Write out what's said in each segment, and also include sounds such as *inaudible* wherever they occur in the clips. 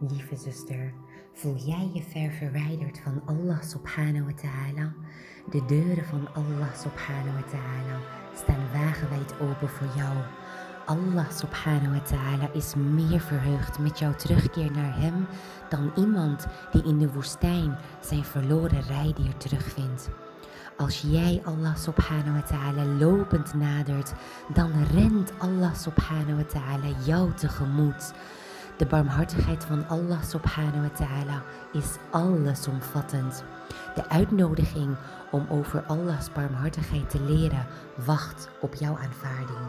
Lieve zuster, voel jij je ver verwijderd van Allah subhanahu wa ta'ala? De deuren van Allah subhanahu wa ta'ala staan wagenwijd open voor jou. Allah subhanahu wa ta'ala is meer verheugd met jouw terugkeer naar Hem dan iemand die in de woestijn zijn verloren rijdier terugvindt. Als jij Allah subhanahu wa ta'ala lopend nadert, dan rent Allah subhanahu wa ta'ala jou tegemoet. De barmhartigheid van Allah subhanahu wa ta'ala is allesomvattend. De uitnodiging om over Allahs barmhartigheid te leren wacht op jouw aanvaarding.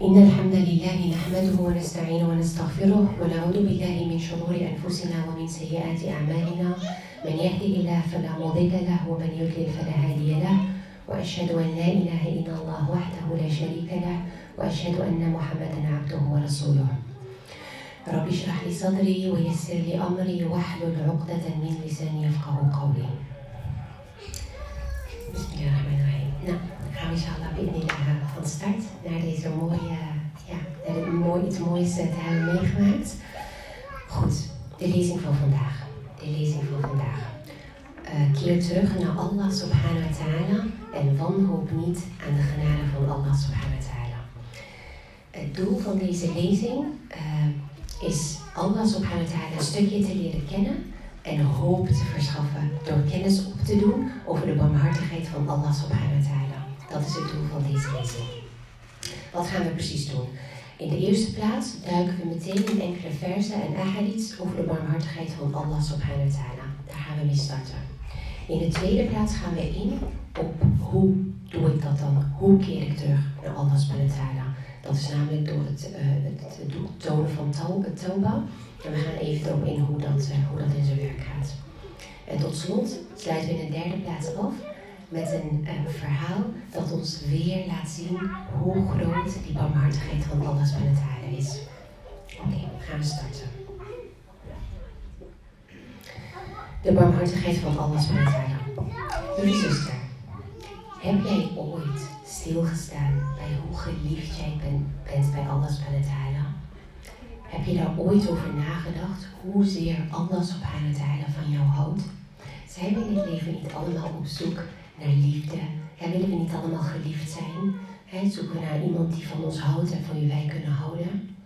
إن الحمد لله نحمده ونستعينه ونستغفره ونعوذ بالله من شرور أنفسنا ومن سيئات أعمالنا من يهده الله فلا مضل له ومن يضلل فلا هادي له وأشهد أن لا إله إلا الله وحده لا شريك له وأشهد أن محمدا عبده ورسوله رب اشرح لي صدري ويسر لي أمري واحلل عقدة من لساني يفقه قولي بسم الله الرحمن الرحيم Nou, gaan we inshallah bi'idnillah van start naar deze mooie, ja, naar dit mooi, iets moois te hebben meegemaakt. Goed, de lezing van vandaag. De lezing van vandaag. Uh, keer terug naar Allah subhanahu wa ta'ala en wanhoop niet aan de genade van Allah subhanahu wa ta'ala. Het doel van deze lezing uh, is Allah subhanahu wa een stukje te leren kennen en hoop te verschaffen door kennis op te doen over de barmhartigheid van Allah subhanahu wa. Dat is het doel van deze lezing. Wat gaan we precies doen? In de eerste plaats duiken we meteen in enkele versen en ahadiths over de barmhartigheid van Allah subhanahu wa. Daar gaan we mee starten. In de tweede plaats gaan we in op hoe doe ik dat dan? Hoe keer ik terug naar Allah subhanahu? Dat is namelijk door het, uh, het, tonen van tauba. En we gaan even erop in hoe dat, uh, hoe dat in zijn werk gaat. En tot slot sluiten we in de derde plaats af met een uh, verhaal dat ons weer laat zien hoe groot die barmhartigheid van Allah subhanahu is. Oké, gaan we starten. De barmhartigheid van Allah subhanahu Lieve zuster, heb jij ooit bij hoe geliefd jij ben, bent bij Allah subhanahu Heb je daar ooit over nagedacht hoezeer Allah subhanahu van jou houdt? Zijn we in het leven niet allemaal op zoek naar liefde? Ja, willen we niet allemaal geliefd zijn? He, zoeken we naar iemand die van ons houdt en van wie wij kunnen houden?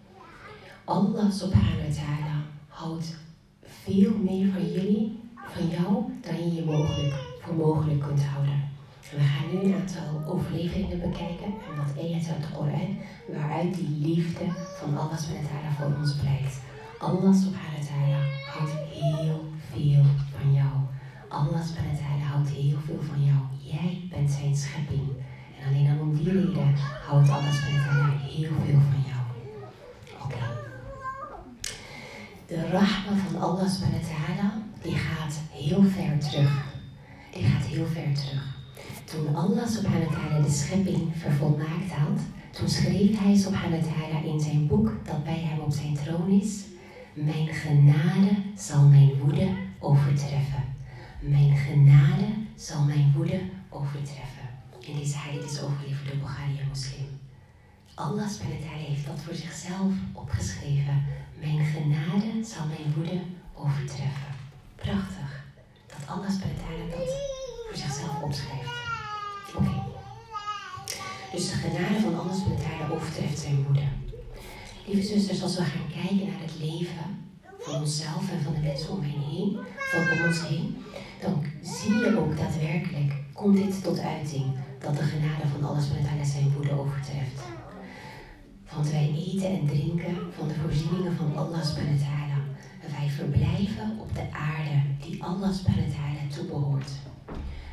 Allah subhanahu wa ta'ala houdt veel meer van jullie, van jou, dan je je mogelijk, voor mogelijk kunt houden. We gaan nu een aantal overleveringen bekijken en wat ayat uit de Koran, waaruit die liefde van Allah ta'ala voor ons blijkt. Allah subhanahu wa ta'ala houdt heel veel van jou. Allah subhanahu wa ta'ala houdt heel veel van jou. Jij bent zijn schepping. En alleen al om die reden houdt Allah subhanahu wa ta'ala heel veel van jou. Oké. De rahma van Allah subhanahu wa ta'ala, die gaat heel ver terug. Die gaat heel ver terug. Toen Allah subhanahu wa de schepping vervolmaakt had, toen schreef hij subhanahu wa in zijn boek dat bij hem op zijn troon is, mijn genade zal mijn woede overtreffen. Mijn genade zal mijn woede overtreffen. En deze hadith is overleverd door Bukhari en Muslim. Allah subhanahu heeft dat voor zichzelf opgeschreven. Mijn genade zal mijn woede overtreffen. Prachtig. Dat Allah subhanahu dat voor zichzelf opschrijft. Oké. Dus de genade van Allah subhanahu overtreft zijn woede. Lieve zusters, als we gaan kijken naar het leven van onszelf en van de mensen om, heen, van ons heen, dan zie je ook daadwerkelijk, komt dit tot uiting, dat de genade van alles met zijn woede overtreft. Want wij eten en drinken van de voorzieningen van Allah En wij verblijven op de aarde die Allah subhanahu toebehoort.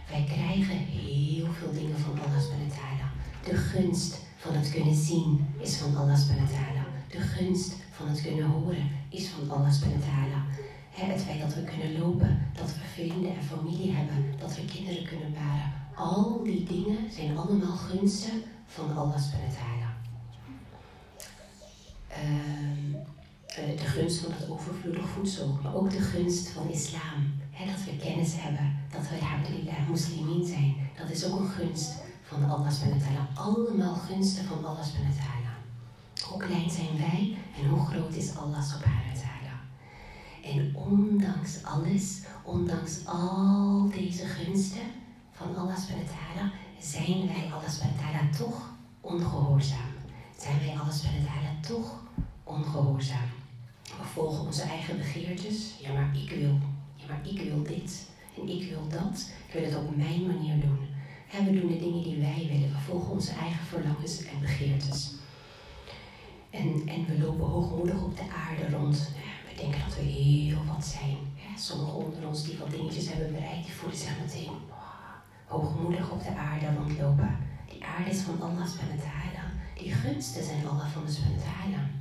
Wij krijgen heel veel dingen van Allah subhanahu De gunst van het kunnen zien is van Allah subhanahu De gunst van het kunnen horen is van Allah subhanahu Het feit dat we kunnen lopen, dat we vrienden en familie hebben, dat we kinderen kunnen baren. Al die dingen zijn allemaal gunsten van Allah subhanahu uh, de gunst van het overvloedig voedsel, maar ook de gunst van islam. dat we kennis hebben, dat we alhamdulillah moslimin zijn. Dat is ook een gunst van Allah subhanahu Allemaal gunsten van Allah subhanahu Hoe klein zijn wij en hoe groot is Allah subhanahu wa ta'ala. En ondanks alles, ondanks al deze gunsten van Allah subhanahu zijn wij Allah subhanahu toch ongehoorzaam. Zijn wij Allah subhanahu toch ongehoorzaam. We volgen onze eigen begeertes. Ja, maar ik wil. Ja, maar ik wil dit. En ik wil dat. Ik wil het op mijn manier doen. En we doen de dingen die wij willen. We volgen onze eigen verlangens en begeertes. En, en we lopen hoogmoedig op de aarde rond. We denken dat we heel wat zijn. Sommigen onder ons die wat dingetjes hebben bereikt, die voelen zich meteen hoogmoedig op de aarde rondlopen. Die aarde is van Allah subhanahu Die gunsten zijn Allah van de subhanahu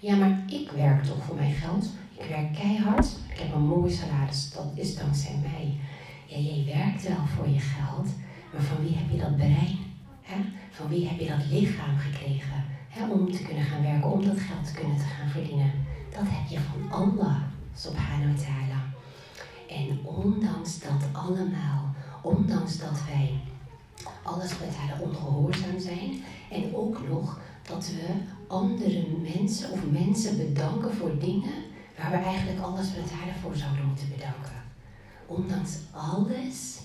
Ja, maar ik werk toch voor mijn geld. Ik werk keihard. Ik heb een mooi salaris. Dat is dankzij mij. Ja, jij werkt wel voor je geld. Maar van wie heb je dat brein? Van wie heb je dat lichaam gekregen? Om te kunnen gaan werken, om dat geld te kunnen te gaan verdienen. Dat heb je van Allah, subhanahu wa ta'ala. En ondanks dat allemaal, ondanks dat wij alles met haar ongehoorzaam zijn en ook nog dat we andere mensen of mensen bedanken voor dingen waar we eigenlijk alles met haar voor zouden moeten bedanken. Ondanks alles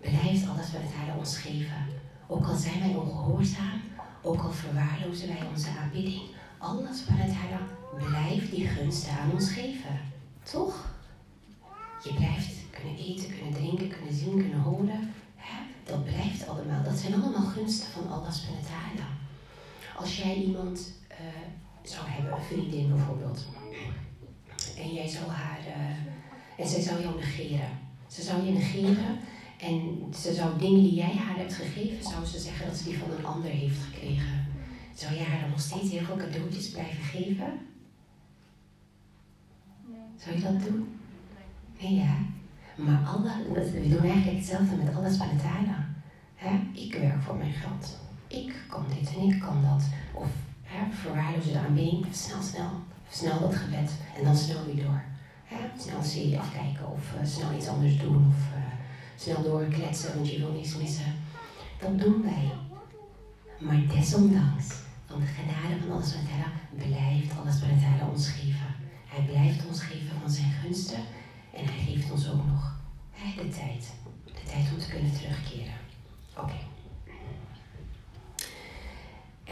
blijft alles met haar ons geven. Ook al zijn wij ongehoorzaam, ook al verwaarlozen wij onze aanbidding, alles van het Heilige blijft die gunsten aan ons geven. Toch? Je blijft kunnen eten, kunnen drinken, kunnen zien, kunnen horen. Dat blijft allemaal. Dat zijn allemaal gunsten van Allah subhanahu wa Als jij iemand uh, zou hebben, een vriendin bijvoorbeeld, en jij zou haar, uh, en zij zou jou negeren. Ze zou je negeren en ze zou dingen die jij haar hebt gegeven, zou ze zeggen dat ze die van een ander heeft gekregen. Zou jij haar dan nog steeds heel veel cadeautjes blijven geven? Zou je dat doen? Nee, ja. Maar Allah, we doen eigenlijk hetzelfde met alles van het He? Ik werk voor mijn geld. Ik kan dit en ik kan dat. Of hè, verwaarlozen de aanbidding. Snel, snel. Snel dat gebed. En dan snel weer door. He? Snel serie afkijken. Of uh, snel iets anders doen. Of uh, snel doorkletsen, want je wil niets missen. Dat doen wij. Maar desondanks, van de genade van alles wat blijft alles wat ons geven. Hij blijft ons geven van zijn gunsten en hij geeft ons ook nog de tijd. De tijd om te kunnen terugkeren. Oké.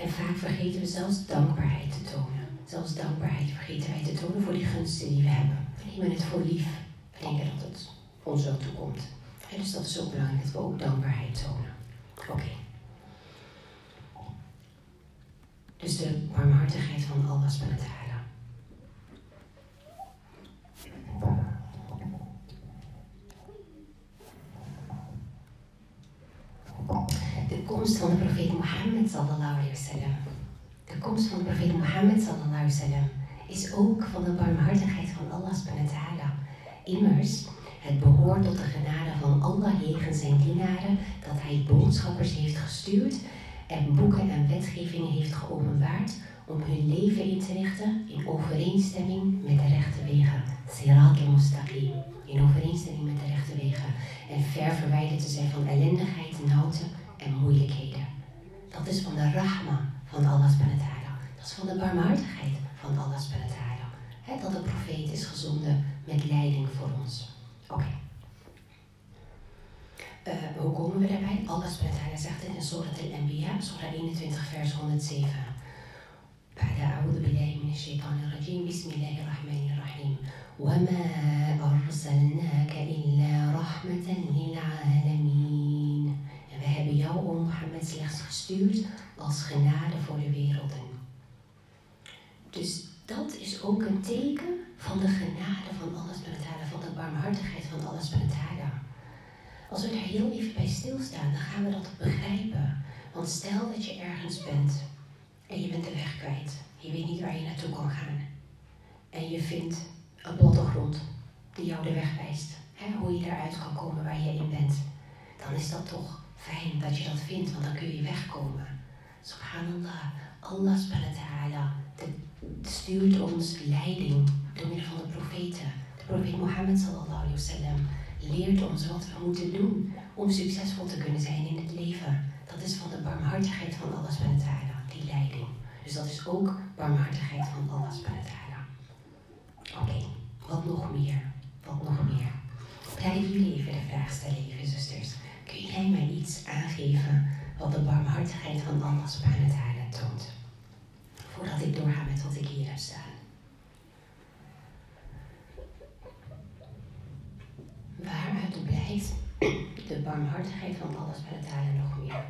En vaak vergeten we zelfs dankbaarheid te tonen. Zelfs dankbaarheid vergeten wij te tonen voor die gunsten die we hebben. We nemen het voor lief. We denken dat het ons zo toekomt. En dus dat is ook belangrijk dat we ook dankbaarheid tonen. Oké. Dus de barmhartigheid van Allah subhanahu wa ta'ala. De komst van de profeet Mohammed sallallahu alayhi wasallam. De komst van de profeet Mohammed sallallahu alayhi wasallam is ook van de barmhartigheid van Allah subhanahu wa ta'ala. Immers, het behoort tot de genade van Allah jegens zijn dienaren dat hij boodschappers heeft gestuurd en boeken en wetgevingen heeft geopenbaard om hun leven in te richten in overeenstemming met de rechte wegen. Sirat al-Mustaqim. In overeenstemming met de rechte wegen. En ver verwijderd te zijn van ellendigheid, nouten en moeilijkheden. Dat is van de rahma van Allah subhanahu Dat is van de barmhartigheid van Allah subhanahu Dat de profeet is gezonden met leiding voor ons. Oké. Uh, hoe komen we daarbij? Allah subhanahu zegt het in Surat al-Anbiya, Surah 21, vers 107. بعد أعوذ بالله من الشيطان الرجيم بسم الله الرحمن الرحيم وما أرسلناك إلا رحمة للعالمين En we hebben jou, o Mohammed, slechts gestuurd als genade voor de werelden. Dus dat is ook een teken van de genade van met van de barmhartigheid van met als we er heel even bij stilstaan, dan gaan we dat begrijpen. Want stel dat je ergens bent en je bent de weg kwijt. Je weet niet waar je naartoe kan gaan. En je vindt een grond die jou de weg wijst. Hè, hoe je eruit kan komen waar je in bent. Dan is dat toch fijn dat je dat vindt, want dan kun je wegkomen. Subhanallah, Allah subhanahu stuurt ons leiding door middel van de profeten. De profeet Mohammed sallallahu alaihi wasallam leert ons wat we moeten doen om succesvol te kunnen zijn in het leven. Dat is van de barmhartigheid van met het die leiding. Dus dat is ook barmhartigheid van Allah subhanahu. Oké, wat nog meer? Wat nog meer? Blijven jullie even de vraag stellen, zusters. Kun jij mij iets aangeven wat de barmhartigheid van Allah subhanahu wa ta'ala toont? Voordat ik doorga met wat ik hier heb staan. Waaruit blijkt de barmhartigheid van Allah subhanahu nog meer?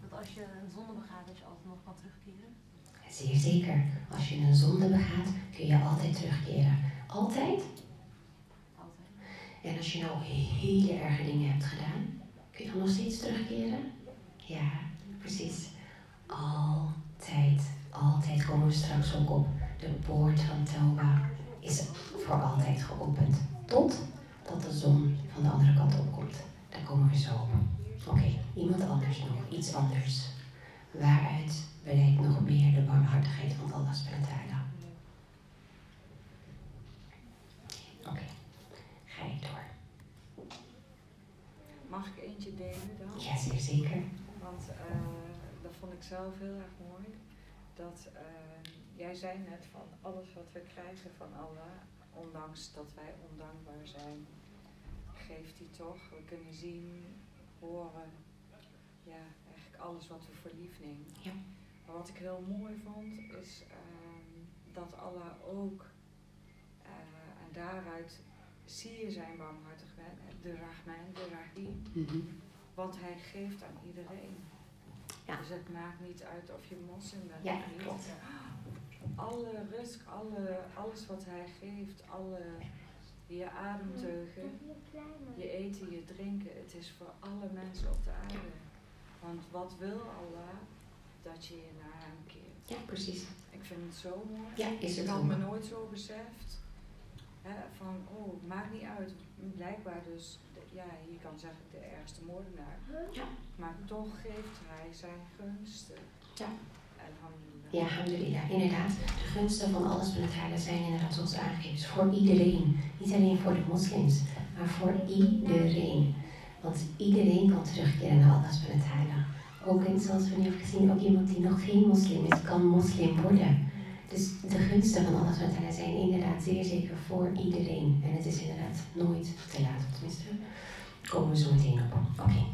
Dat als je een zonde begaat, dat je altijd nog kan terugkeren. Zeer zeker. Als je een zonde begaat, kun je altijd terugkeren. Altijd? En als je nou hele erge dingen hebt gedaan, kun je dan nog steeds terugkeren? Ja, precies. Altijd, altijd komen we straks ook op. De poort van Tauba is voor altijd geopend. Tot dat de zon van de andere kant opkomt. Daar komen we zo op. Oké, iemand anders nog, iets anders. Waaruit blijkt nog meer de barmhartigheid van Allah subhanahu wa ta'ala? Oké, ga door. Mag ik eentje delen dan? Ja, zeer zeker. Want eh, dat vond ik zelf heel erg mooi. Dat eh, jij zei net van alles wat we krijgen van Allah, ondanks dat wij ondankbaar zijn, geeft hij toch. We kunnen zien, horen, ja, eigenlijk alles wat we voor lief nemen. Ja. Maar wat ik heel mooi vond, is ehm, dat Allah ook, eh, en daaruit zie je zijn barmhartigheid, de Rahman, de Rahim. Mhm. Want hij geeft aan iedereen. Ja. Dus het maakt niet uit of je moslim bent Ja, of niet. klopt. Alle rust, alle, alles wat hij geeft, alle je ademteugen, je eten, je drinken, het is voor alle mensen op de aarde. Want wat wil Allah? Dat je je naar hem keert. Ja, precies. Ik vind het zo mooi. Ja, is Ik het had ook. me nooit zo beseft. Hè, van, oh, maakt niet uit. Blijkbaar dus, de- ja, je kan zeggen de ergste moordenaar. Ja. Maar toch geeft hij zijn gunsten. Ja. Alhamdulillah. Ja, alhamdulillah. Inderdaad, de gunsten van alles subhanahu zijn inderdaad zoals aangegeven. Voor iedereen. Niet alleen voor de moslims, maar voor iedereen. Want iedereen kan terugkeren naar Allah subhanahu Ook in, zoals we nu hebben gezien, ook iemand die nog geen moslim is, kan moslim worden. Dus de gunsten van Allah zijn inderdaad zeer zeker voor iedereen. En het is inderdaad nooit te laat. Tenminste, komen we zo meteen op. Oké.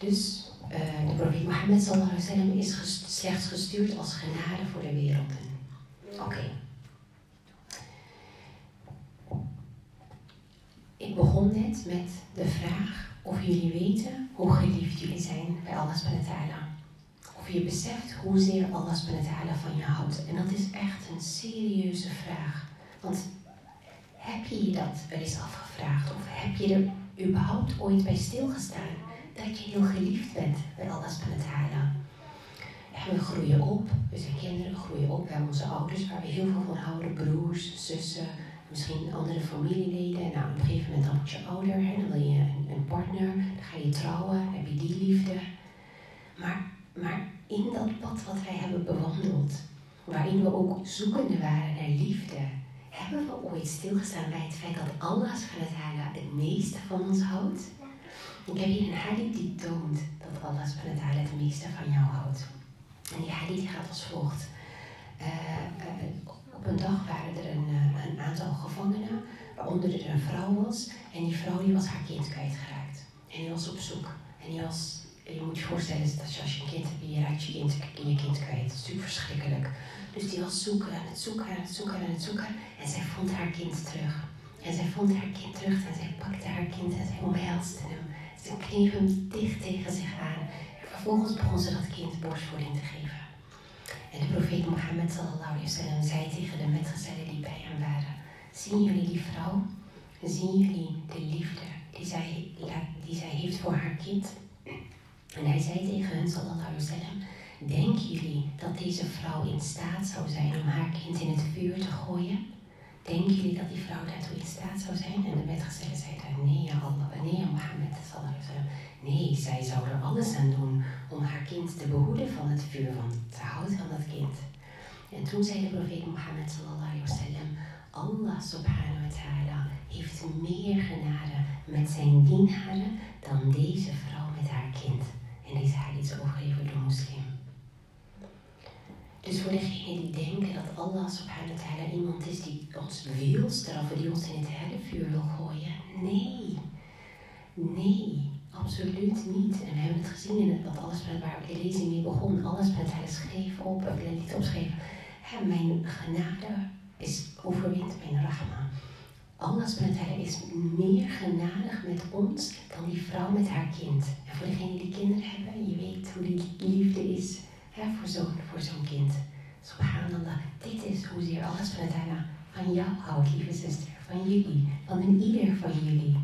Dus eh, de profeet Mohammed sallallahu alaihi wasallam is slechts gestuurd als genade voor de werelden. Oké. Ik begon net met de vraag of jullie weten hoe geliefd jullie zijn bij Allah subhanahu wa. Of je beseft hoezeer Allah ta'ala van je houdt. En dat is echt een serieuze vraag. Want heb je je dat wel eens afgevraagd? Of heb je er überhaupt ooit bij stilgestaan? dat je heel geliefd bent bij Allah ta'ala. En we groeien op, we zijn kinderen, we groeien op bij onze ouders waar we heel veel van houden. Broers, zussen, misschien andere familieleden. Nou, op een gegeven moment dan word je ouder, dan wil je een, partner, dan ga je trouwen, heb je die liefde. Maar, maar in dat pad wat wij hebben bewandeld, waarin we ook zoekende waren naar liefde, hebben we ooit stilgestaan bij het feit dat Allah subhanahu het meeste van ons houdt? Ik heb hier een hadith die toont dat Allah subhanahu het meeste van jou houdt. En die hadith gaat als volgt. Eh, eh, op een dag waren er een, eh, een aantal gevangenen, waaronder er een vrouw was. En die vrouw die was haar kind kwijtgeraakt. En die was op zoek. En die was, je moet je voorstellen dat als je een kind hebt, je raakt je kind, je kind kwijt. Dat is natuurlijk verschrikkelijk. Dus die was zoeken, aan het zoeken, aan het zoeken, aan het zoeken. En zij vond haar kind terug. En zij vond haar kind terug en zij pakte haar kind en zij omhelste hem. Ze kneep hem dicht tegen zich aan. En vervolgens begon ze dat kind borstvoeding te geven. En de profeet Mohammed sallallahu zei tegen de metgezellen die bij hem waren. Zien jullie die vrouw? Zien jullie de liefde die zij, die zij heeft voor haar kind? En hij zei tegen hen sallallahu alaihi wasallam. Denken jullie dat deze vrouw in staat zou zijn om haar kind in het vuur te gooien? Denken jullie dat die vrouw daartoe in staat zou zijn? En de metgezellen zeiden, nee Allah, nee Mohammed sallallahu alaihi wasallam. Nee, zij zou er alles aan doen om haar kind te behoeden van het vuur, van te houden van dat kind. En toen zei de profeet Mohammed sallallahu alaihi wasallam, Allah subhanahu wa ta'ala heeft meer genade met zijn dienaren dan deze vrouw met haar kind. En deze hadith is overgeleverd door moslim. Dus voor degenen die denken dat Allah subhanahu wa ta'ala iemand is die ons wil straffen, die ons in het hellevuur wil gooien. Nee. Nee, absoluut niet. En we hebben het gezien in het, wat alles met waar de lezing mee begon. Alles met hij schreef op, ik wil niet opschreven. Mijn genade is overwint mijn rahma. Allah is meer genadig met ons dan die vrouw met haar kind. En voor degenen die kinderen hebben, je weet hoe die liefde is hè, voor zo'n voor zo'n kind. Subhanallah, dit is hoezeer met hij van jou houdt, lieve zuster. Van jullie, van een ieder van jullie.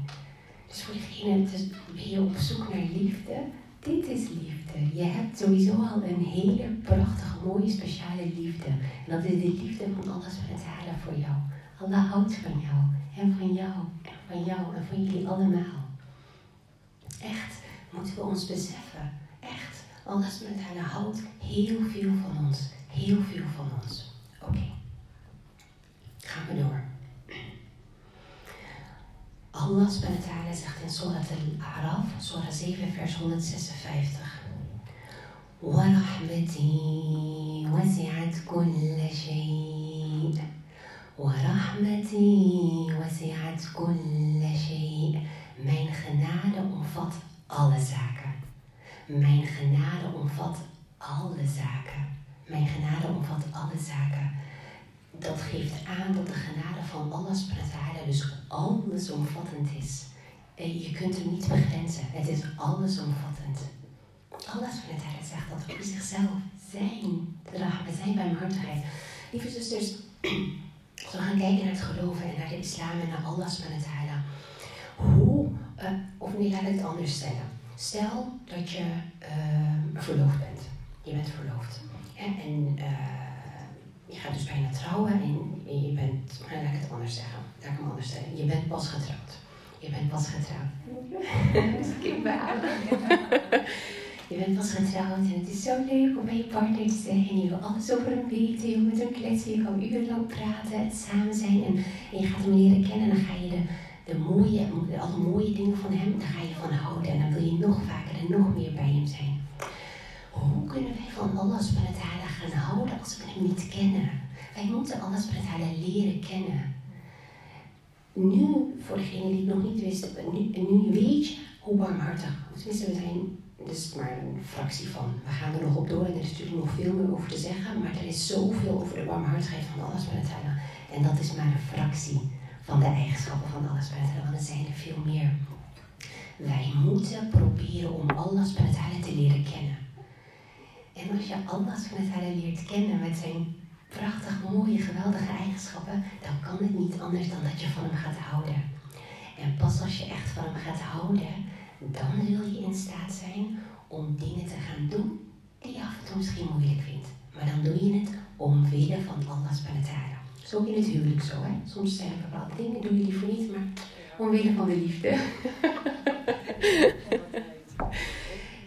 Dus voor degene, ben je op zoek naar liefde? Dit is liefde. Je hebt sowieso al een hele prachtige, mooie, speciale liefde. En dat is de liefde van het halen voor jou. Allah houdt van jou. En van jou. En van jou. En van jullie allemaal. Echt moeten we ons beseffen. Echt. Alles met haar houdt heel veel van ons. Heel veel van ons. Oké. Gaan we door. Allah subhanahu zegt in Surat al-A'raf, Surah 7, vers 156. ورحمتي وسعت كل شيء ورحمتي وسعت كل شيء Mijn genade omvat alle zaken. Mijn genade omvat alle zaken. Mijn genade omvat alle zaken dat geeft aan dat de genade van Allah subhanahu dus allesomvattend is. En je kunt hem niet begrenzen. Het is allesomvattend. Allah subhanahu zegt dat we zichzelf zijn. We zijn barmhartigheid. Lieve zusters, *clears throat* als we gaan kijken naar het geloven en naar de islam en naar Allah subhanahu Hoe, uh, of nee, laat ik het anders stellen. Stel dat je uh, verloofd bent. Je bent verloofd. En, en uh, je gaat dus bijna trouwen en je bent, nou, laat ik het anders zeggen, laat ik hem anders zeggen. Je bent pas getrouwd. Je bent pas getrouwd. *laughs* *laughs* je bent pas getrouwd en het is zo leuk om bij je partner te zijn en je wil alles over hem weten, je wil met hem kletsen, je kan urenlang praten, samen zijn en, je gaat hem leren kennen en dan ga je de, mooie, alle mooie dingen van hem, daar ga je van houden en dan wil je nog vaker en nog meer bij hem zijn. Hoe kunnen wij van Allah subhanahu gaan houden als we hem niet kennen? Wij moeten Allah subhanahu leren kennen. Nu, voor degenen die het nog niet wisten, nu, nu weet je hoe barmhartig. Tenminste, we zijn dus maar een fractie van. We gaan er nog op door en er is natuurlijk nog veel meer over te zeggen, maar er is zoveel over de barmhartigheid van Allah subhanahu En dat is maar een fractie van de eigenschappen van Allah wa want er zijn er veel meer. Wij moeten proberen om Allah subhanahu te leren kennen. En als je Allah subhanahu leert kennen met zijn prachtig, mooie, geweldige eigenschappen, dan kan het niet anders dan dat je van hem gaat houden. En pas als je echt van hem gaat houden, dan zul je in staat zijn om dingen te gaan doen die je af en toe misschien moeilijk vindt. Maar dan doe je het omwille van Allah subhanahu Zo in het huwelijk zo, hè. Soms zijn er bepaalde dingen, doe je liever niet, maar omwille van de liefde. *laughs*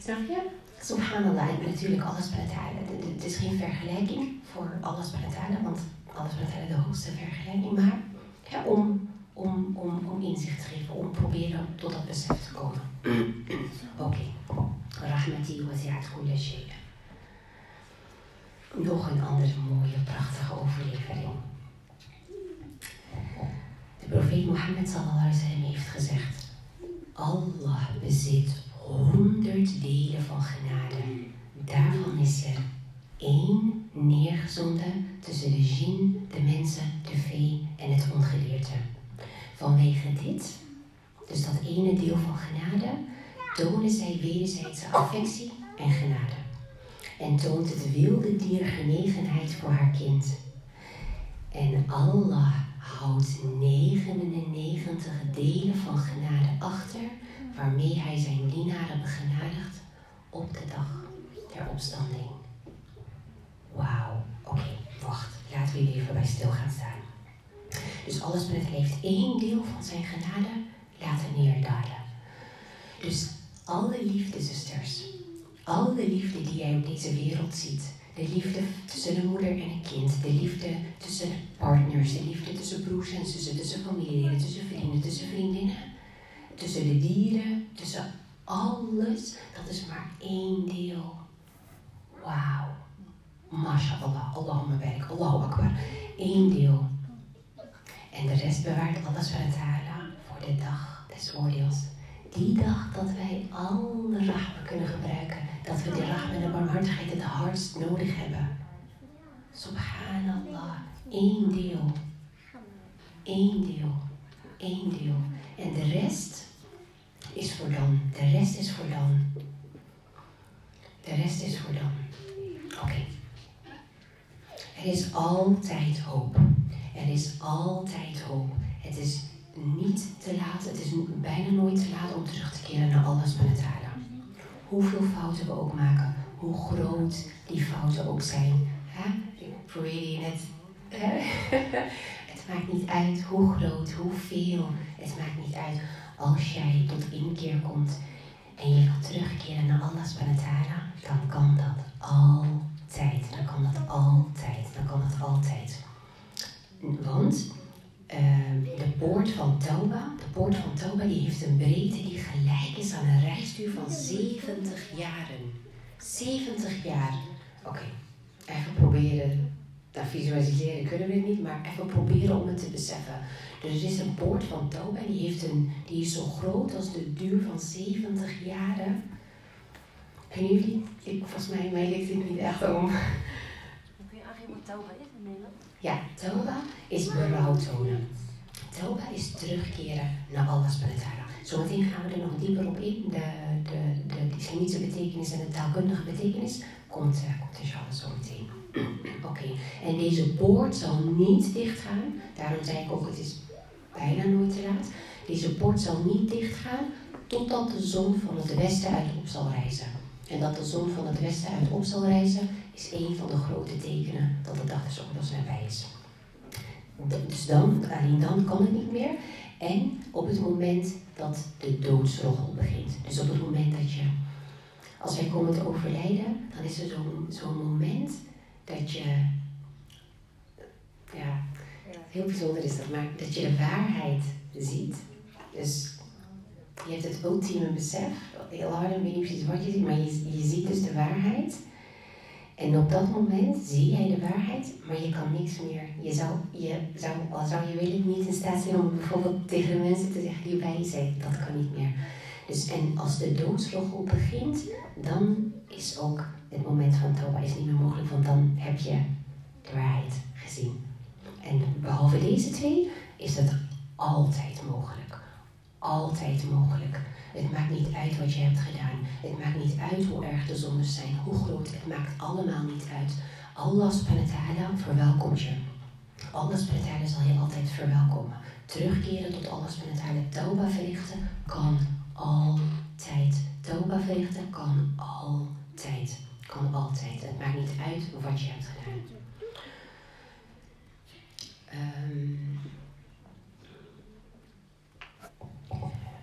Snap je? Subhanallah, en natuurlijk alles bij het is geen vergelijking voor bij het want bij het de hoogste vergelijking, maar om, om, om, om inzicht te geven, om proberen tot dat besef te komen. *clears throat* Oké. Rahmati wasi'at kulla shay. Nog een andere mooie, prachtige overlevering. De profeet Mohammed sallallahu alaihi heeft gezegd: Allah bezit honderd delen van genade. Daarvan is er één neergezonden tussen de jin, de mensen, de vee en het ongeleerde. Vanwege dit, dus dat ene deel van genade, tonen zij wederzijdse affectie en genade. En toont het wilde dier genegenheid voor haar kind. En Allah houdt 99 delen van genade achter waarmee hij zijn dienaren begenadigt op de dag der opstanding. Wauw, oké, wacht, laten we hier even bij stil gaan staan. Dus alles heeft één deel van zijn genade laten neerdalen. Dus alle liefde, zusters, alle liefde die jij op deze wereld ziet, de liefde tussen een moeder en een kind, de liefde tussen partners, de liefde tussen broers en zussen, tussen familieleden, tussen vrienden, tussen vriendinnen, tussen de dieren, tussen alles, dat is maar één deel. Wauw. MashaAllah, Allahumma barik, Allahu Akbar. Eén deel. En de rest bewaart Allah voor de dag des oordeels. Die dag dat wij alle rahma kunnen gebruiken. Dat we de rahma en de barmhartigheid het hardst nodig hebben. Subhanallah. Eén deel. Eén deel. Eén deel. En de rest is voor dan. De rest is voor dan. De rest is voor dan. Oké. Er is altijd hoop. Er is altijd hoop. Het is niet te laat, het is bijna nooit te laat om terug te keren naar wa ta'ala. Hoeveel fouten we ook maken, hoe groot die fouten ook zijn. Hè? Ik probeer net. *laughs* het maakt niet uit hoe groot, hoeveel. Het maakt niet uit als jij tot inkeer komt en je wilt terugkeren naar Allah subhanahu wa ta'ala, dan kan dat altijd. Dan kan dat altijd. Dan kan dat altijd. Want ehm, de poort van Tauba, de poort van die heeft een breedte die gelijk is aan een reisduur van 70 jaren. 70 jaar. Oké, even proberen. Dat visualiseren kunnen we niet, maar even proberen om het te beseffen. Dus er is een poort van Tauba, die, heeft een, die is zo groot als de duur van 70 jaren. En jullie, ik, volgens mij, mij ligt dit niet echt om. Kun je aangeven wat Tauba is in Nederland? Ja, Tauba is berouw tonen. Tauba is terugkeren naar Allah subhanahu wa ta'ala. Zometeen gaan we er nog dieper op in. De, de, de, de betekenis en de taalkundige betekenis komt, uh, komt zo meteen. *clears throat* Oké, en deze poort zal niet dichtgaan. Daarom zei ik ook, het is bijna nooit te laat. Deze poort zal niet dichtgaan totdat de zon van het westen uit op zal reizen. En dat de zon van het westen uit op zal reizen, is een van de grote tekenen dat de dag des oordeels nabij is. Dus dan, alleen dan kan het niet meer. En op het moment dat de doodsroggel begint. Dus op het moment dat je, als wij komen te overlijden, dan is er zo'n zo'n moment dat je, ja, heel bijzonder is dat, maar dat je de waarheid ziet. Dus je hebt het ultieme besef, heel hard, ik weet niet precies wat je ziet, maar je, je ziet dus de waarheid. En op dat moment zie jij de waarheid, maar je kan niks meer. Je zou, je zou, al zou je willen niet in staat zijn om bijvoorbeeld tegen de mensen te zeggen die je zijn. Dat kan niet meer. Dus, en als de doodsroggel begint, dan is ook het moment van Toba is niet meer mogelijk, want dan heb je de waarheid gezien. En behalve deze twee is het altijd mogelijk. Altijd mogelijk. Het maakt niet uit wat je hebt gedaan. Het maakt niet uit hoe erg de zondes zijn, hoe groot. Het maakt allemaal niet uit. Allah subhanahu wa verwelkomt je. Allah subhanahu zal je altijd verwelkomen. Terugkeren tot Allah subhanahu wa ta'ala. Tauba verrichten kan altijd. Tauba verrichten kan altijd. Kan altijd. Het maakt niet uit wat je hebt gedaan. Um,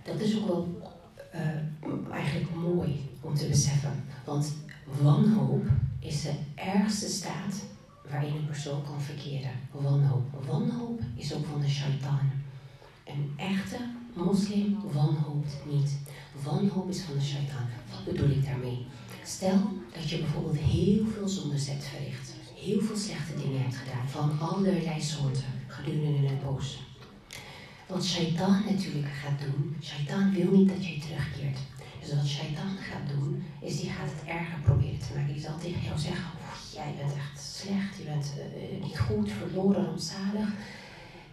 dat is ook wel uh, eigenlijk mooi om te beseffen. Want wanhoop is de ergste staat waarin een persoon kan verkeren. Wanhoop. Wanhoop is ook van de shaitaan. Een echte moslim wanhoopt niet. Wanhoop is van de shaitaan. Wat bedoel ik daarmee? Stel dat je bijvoorbeeld heel veel hebt verricht. Heel veel slechte dingen hebt gedaan. Van allerlei soorten. Gedurende een poos. Wat shaitaan natuurlijk gaat doen, shaitaan wil niet dat je terugkeert. Dus wat shaitaan gaat doen, is die gaat het erger proberen te maken. Die zal tegen jou zeggen, jij bent echt slecht, je bent uh, niet goed, verloren, rampzalig.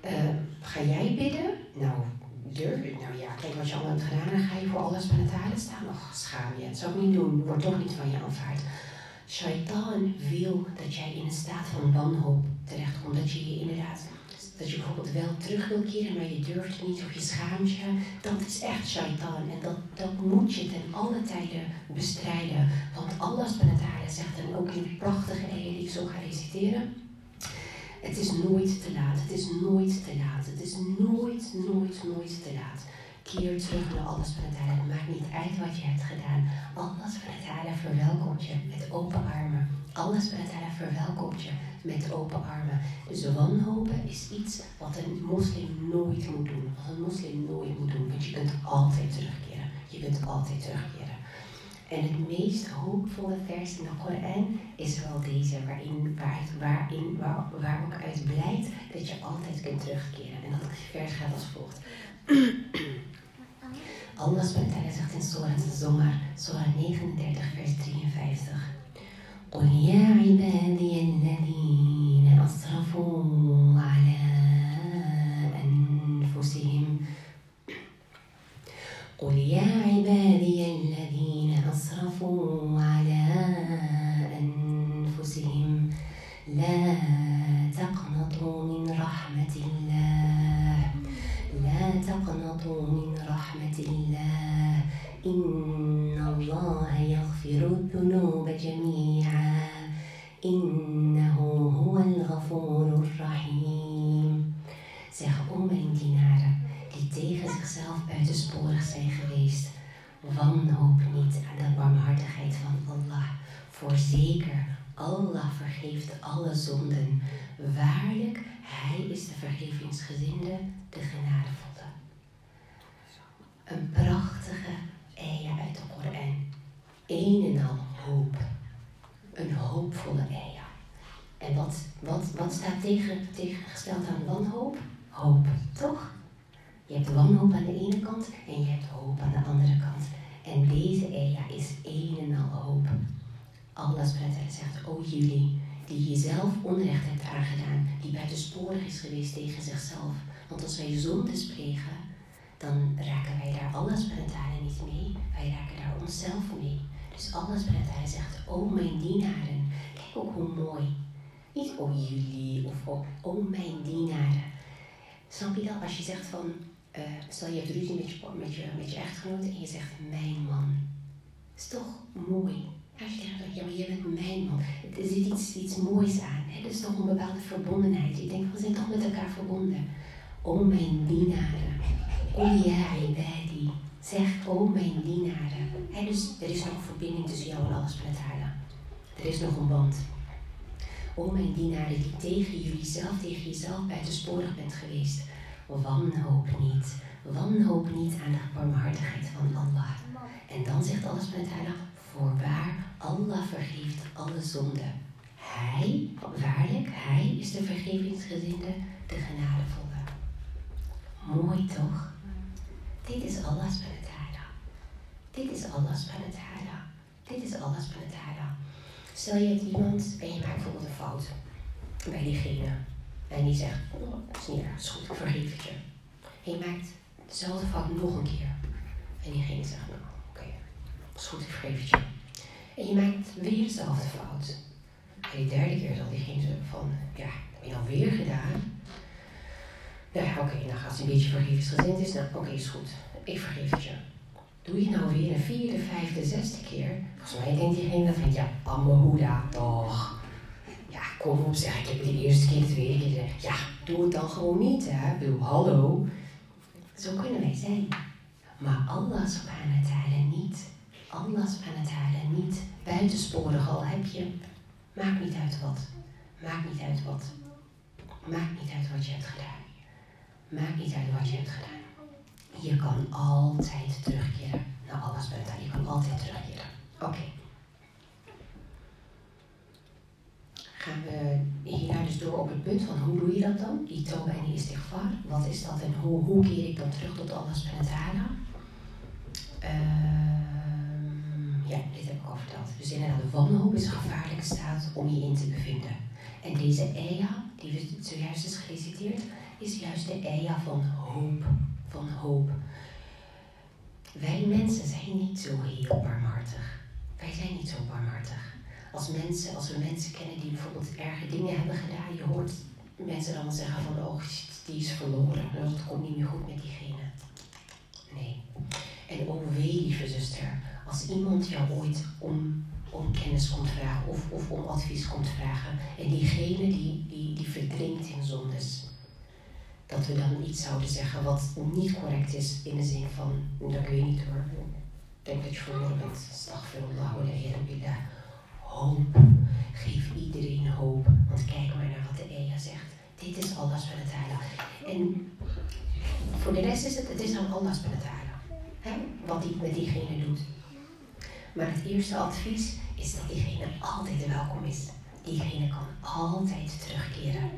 Uh, ga jij bidden? Nou, durf ik. Nou ja, kijk wat je allemaal hebt gedaan, dan ga je voor alles bij het halen staan. Och, schaam je, dat zou ik niet doen, wordt toch niet van je aanvaard. Shaitaan wil dat jij in een staat van wanhoop terechtkomt, dat je je inderdaad dat je bijvoorbeeld wel terug wil keren, maar je durft niet of je schaamt je. Dat is echt shaitan. En dat, dat moet je ten alle tijden bestrijden. Want Allah zegt dan ook in prachtige eeuw die ik zo ga reciteren. Het is nooit te laat. Het is nooit te laat. Het is nooit, nooit, nooit te laat. Keer terug naar Allah subhanahu Het maakt niet uit wat je hebt gedaan. Allah subhanahu verwelkomt je met open armen. Allah subhanahu verwelkomt je met open armen. Dus wanhopen is iets wat een moslim nooit moet doen. Wat een moslim nooit moet doen, want je kunt altijd terugkeren. Je kunt altijd terugkeren. En het meest hoopvolle vers in de Koran is wel deze, waarin, waarin, waar, ook uit blijkt dat je altijd kunt terugkeren. En dat vers gaat als volgt. *clears throat* Allah zegt in Surah Zomar, Surah 39, vers 53. قل يا عبادي الذين أسرفوا على أنفسهم. قل يا عبادي الذين أسرفوا على أنفسهم. لا تقنطوا من رحمة الله. لا تقنطوا من رحمة الله. إن الله يغفر الذنوب جميعا. Zeg, o mijn dienaren, die tegen zichzelf buitensporig zijn geweest, wanhoop niet aan de barmhartigheid van Allah. Voorzeker, Allah vergeeft alle zonden. Waarlijk, Hij is de vergevingsgezinde, de genadevolle. Een prachtige eia uit de Koran. Een en al hoop. Een hoopvolle eia. En wat, wat, wat staat tegen, tegengesteld aan wanhoop? Hoop, toch? Je hebt wanhoop aan de ene kant en je hebt hoop aan de andere kant. En deze eia is een en al hoop. Allah zegt, o jullie die jezelf onrecht hebt aangedaan, die buitensporig is geweest tegen zichzelf. Want als wij zondes plegen, dan raken wij daar subhanahu niet mee. Wij raken daar onszelf mee. Dus subhanahu zegt, o mijn dienaren, kijk ook hoe mooi. Niet o jullie of o mijn dienaren. Snap je dat? Als je zegt van, uh, stel je hebt ruzie met je, met, je, met je echtgenoot en je zegt mijn man. is toch mooi. Als je zegt, ja maar je bent mijn man. Er zit iets, iets moois aan. Hè? Er is toch een bepaalde verbondenheid. Je denkt, we zijn toch met elkaar verbonden. O mijn dienaren. O ja ibadi. Zeg, o mijn dienaren. Dus er is nog een verbinding tussen jou en alles haar. Er is nog een band. O mijn dienaren die tegen jullie zelf, tegen jezelf buitensporig bent geweest. Wanhoop niet. Wanhoop niet aan de barmhartigheid van Allah. En dan zegt alles met haar, voorwaar, Allah vergeeft alle zonden. Hij, waarlijk, hij is de vergevingsgezinde, de genadevolle. Mooi toch? Dit is Allah Dit is Allah Dit is Allah Stel je hebt iemand en je maakt bijvoorbeeld een fout bij diegene. En die zegt, oh, dat is niet erg, is goed, ik vergeef het je. En je maakt dezelfde fout nog een keer. En diegene zegt, nou oké, okay, is goed, ik vergeef het je. En je maakt weer dezelfde fout. En die derde keer zal diegene zeggen van, ja, dat heb je alweer gedaan. Nou ja, oké, dan gaat ze een beetje vergevensgezind is. Nou, oké, is goed. Ik vergeef het je. Doe je nou weer een vierde, vijfde, zesde keer? Volgens mij denkt diegene van, ja, Ammehoeda, toch. Ja, kom op zeg, ik heb het de eerste keer, de tweede keer. Ja, doe het dan gewoon niet, hè. Ik hallo. Zo kunnen wij zijn. Maar Allah subhanahu wa ta'ala niet. Allah subhanahu wa ta'ala niet. Buitensporig al heb je. Maakt niet uit wat. Maakt niet uit wat. Maakt niet uit wat je hebt gedaan. Maakt niet uit wat je hebt gedaan. Je kan altijd terugkeren naar alles buiten. Je kan altijd terugkeren. Oké. Gaan we hierna dus door op het punt van hoe doe je dat dan? Die toba en die. Wat is dat en hoe, hoe keer ik dan terug tot het hara? Ehm, ja, dit heb ik al verteld. Dus inderdaad, wanhoop is een gevaarlijke staat om je in te bevinden. En deze eia, die we zojuist is gereciteerd, is juist de eia van hoop. Van hoop. Wij mensen zijn niet zo heel barmhartig. Wij zijn niet zo barmhartig. Als mensen, als we mensen kennen die bijvoorbeeld erge dingen hebben gedaan, je hoort mensen dan zeggen van oh, die is verloren. Het komt niet meer goed met diegene. Nee. En oh wee, lieve zuster, als iemand jou ooit om, om kennis komt vragen of, of om advies komt vragen en diegene die, die, die verdrinkt in zondes, dat we dan iets zouden zeggen wat niet correct is in de zin van, dat ik weet niet hoor, ik denk dat je verloren bent, astaghfirullah wa billah. Hoop, geef iedereen hoop, want kijk maar naar wat de Eja zegt. Dit is Allah subhanahu En voor de rest is het, het is aan Allah subhanahu Hè? Wat hij met diegene doet. Maar het eerste advies is dat diegene altijd welkom is. Diegene kan altijd terugkeren.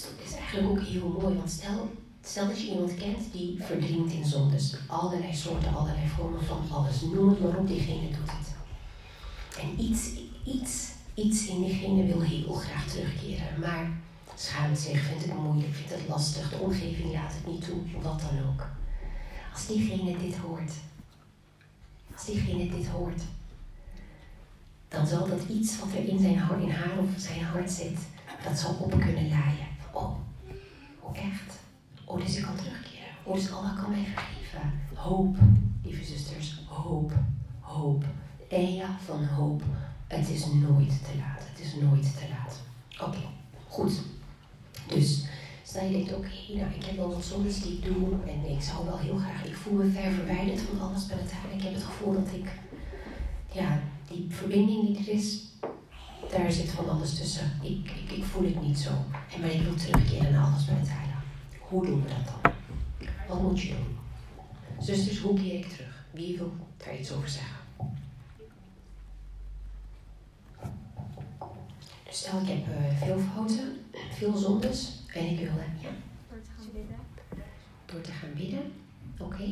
Dat is eigenlijk ook heel mooi, want stel, stel dat je iemand kent die verdrinkt in zondes. Allerlei soorten, allerlei vormen van alles. Noem het maar op, diegene doet het. En iets, iets, iets in diegene wil heel graag terugkeren, maar schaamt zich, vindt het moeilijk, vindt het lastig, de omgeving laat het niet toe, wat dan ook. Als diegene dit hoort, als diegene dit hoort, dan zal dat iets wat er in, zijn, in haar of zijn hart zit, dat zal op kunnen laaien. Oh, oh echt? Oh, dus ik kan terugkeren. Oh, dus Allah kan mij vergeven. Hoop, lieve zusters, hoop, hoop. Van hoop. Het is nooit te laat. Het is nooit te laat. Oké, goed. Dus stel je denkt, oké, nou ik heb wel wat zondes die ik doe en ik zou wel heel graag, ik voel me ver verwijderd van alles bij het Ik heb het gevoel dat ik, ja, die verbinding die er is, daar zit van alles tussen. Ik, ik, ik voel het niet zo. En maar ik wil terugkeren naar alles bij het Hoe doen we dat dan? Wat moet je doen? Zusters, hoe keer ik terug? Wie wil daar iets over zeggen? Dus stel ik heb uh, veel fouten, veel zondes en ik wil, ja. Door te gaan bidden. Door te gaan bidden, oké.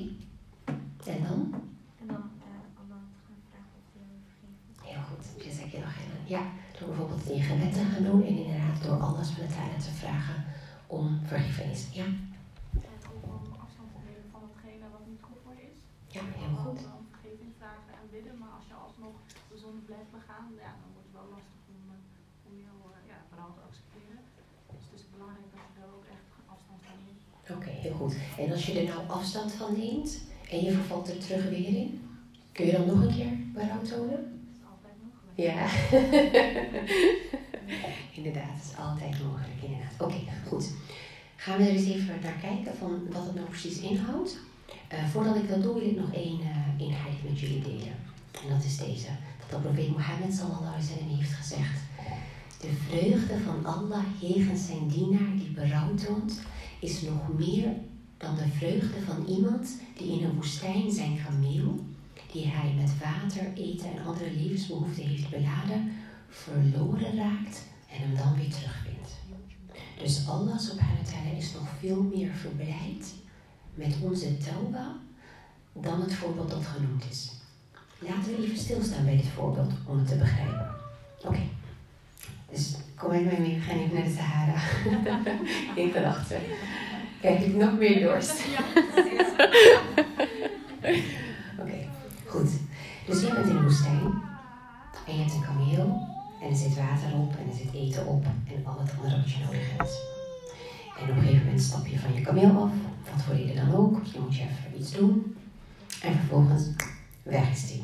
En dan? En dan uh, Allah te gaan vragen of vergeeft. Heel goed, je zegt je nog helemaal. Ja, door bijvoorbeeld in gebed te gaan doen en inderdaad door alles van tijden te vragen om vergiffenis. Ja? En ook om afstand te nemen van hetgene wat niet goed voor je is. Ja, heel goed. Vergeving vragen en bidden, maar als je alsnog de zonde blijft begaan, ja, dan wordt het wel lastig om, uh, om jou uh, ja, vooral te accepteren. Dus het is belangrijk dat je daar ook echt afstand van neemt. Oké, heel goed. En als je er nou afstand van neemt en je vervalt er terug weer in, kun je dan nog een keer berouw tonen? Dat is altijd mogelijk. Ja. *laughs* inderdaad, het is altijd mogelijk, inderdaad. Oké, goed. Gaan we er eens even naar kijken van wat het nou precies inhoudt. Uh, voordat ik dat doe, wil ik nog één uh, inheid met jullie delen. En dat is deze. Dat de profeet Mohammed sallallahu alaihi wasallam heeft gezegd. De vreugde van Allah jegens zijn dienaar die berouw toont, is nog meer dan de vreugde van iemand die in een woestijn zijn kameel, die hij met water, eten en andere levensbehoeften heeft beladen, verloren raakt en hem dan weer terugvindt. Dus Allah subhanahu wa ta'ala is nog veel meer verblijd met onze tauba dan het voorbeeld dat genoemd is. Laten we even stilstaan bij dit voorbeeld om het te begrijpen. Oké. Dus kom met mij mee, we gaan even naar de Sahara. In gedachten. Krijg ik nog meer dorst? Oké, goed. Dus je bent in de woestijn en je hebt een kameel en er zit water op en er zit eten op en al het andere wat je nodig hebt. En op een gegeven moment stap je van je kameel af, wat voor reden dan ook, je moet je even iets doen. En vervolgens weg die.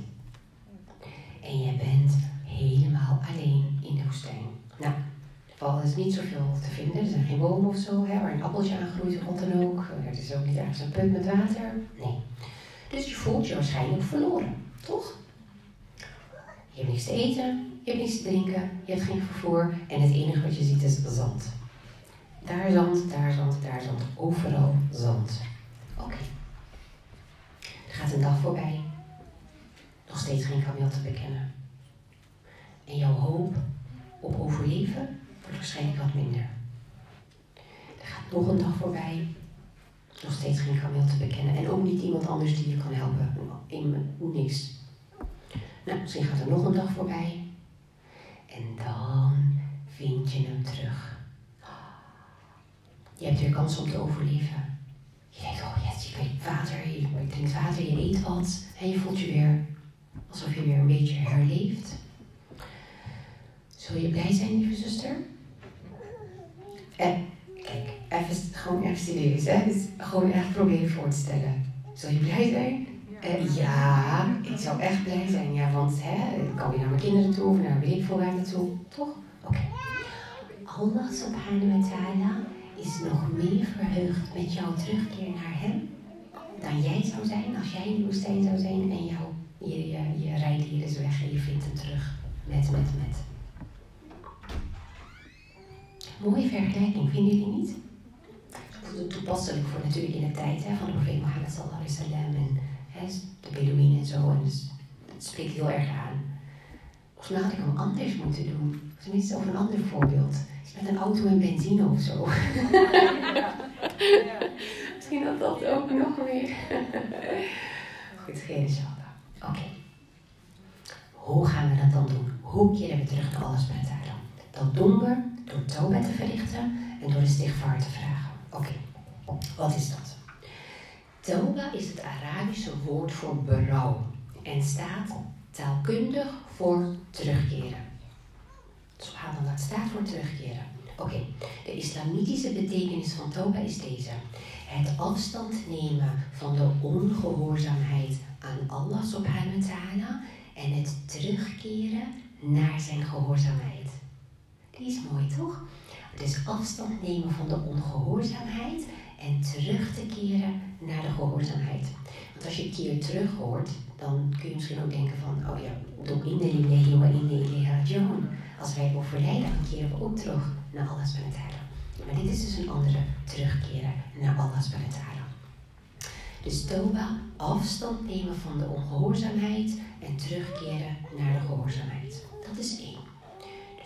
En je bent helemaal alleen in de woestijn. Nou, er is niet zoveel te vinden. Er zijn geen bomen of zo, hè, waar een appeltje aan groeit of wat dan ook. Er is ook niet ergens een put met water. Nee. Dus je voelt je waarschijnlijk verloren, toch? Je hebt niks te eten, je hebt niks te drinken, je hebt geen vervoer en het enige wat je ziet is zand. Daar zand, daar zand, daar zand, overal zand. Oké. Er gaat een dag voorbij, nog steeds geen kameel te bekennen. En jouw hoop op overleven wordt waarschijnlijk wat minder. Er gaat nog een dag voorbij, nog steeds geen kameel te bekennen. En ook niet iemand anders die je kan helpen. In niks. Nou, misschien gaat er nog een dag voorbij. En dan vind je hem terug. Je hebt weer kans om te overleven. Je denkt, oh yes, je krijgt water, je, drinkt water, je eet wat. En je voelt je weer alsof je weer een beetje herleeft. Zul je blij zijn, lieve zuster? En kijk, even, gewoon even serieus, hè? Dus gewoon echt proberen voor te stellen. Zul je blij zijn? Uh, ja, ik zou echt blij zijn, ja, want hè, ik kan weer naar mijn kinderen toe of naar weet ik veel naartoe, toch? Oké. Okay. Allah subhanahu wa ta'ala is nog meer verheugd met jouw terugkeer naar hem dan jij zou zijn als jij in de woestijn zou zijn en jouw, je, je, je rijdt hier is weg en je vindt hem terug. Met, met, met. Mooie vergelijking, vinden jullie niet? Toepasselijk voor natuurlijk in de tijd hè, van de profeet Mohammed sallallahu alaihi wasallam en hè, de Bedouinen en zo. En dus het spreekt heel erg aan. Volgens mij had ik hem anders moeten doen. Of tenminste, of een ander voorbeeld. Met een auto en benzine of zo. Ja. Misschien had dat ook nog weer. Goed, geen schade. Oké. Hoe gaan we dat dan doen? Hoe keren we terug naar alles met het Dat doen we door toba te verrichten en door de stichtvaart te vragen. Oké, wat is dat? Toba is het Arabische woord voor berouw en staat taalkundig voor terugkeren. Subhanallah, staat voor terugkeren. Oké, de islamitische betekenis van toba is deze. Het afstand nemen van de ongehoorzaamheid aan Allah subhanahu wa ta'ala en het terugkeren naar zijn gehoorzaamheid. Die is mooi toch? Dus afstand nemen van de ongehoorzaamheid en terug te keren naar de gehoorzaamheid. Want als je een keer terug hoort, dan kun je misschien ook denken van, oh ja, doe in de lillahi wa inna ilayhi raji'un. Als wij overlijden, dan keren we ook terug naar Allah subhanahu. Maar dit is dus een andere terugkeren naar Allah subhanahu. Dus toba, afstand nemen van de ongehoorzaamheid en terugkeren naar de gehoorzaamheid. Dat is.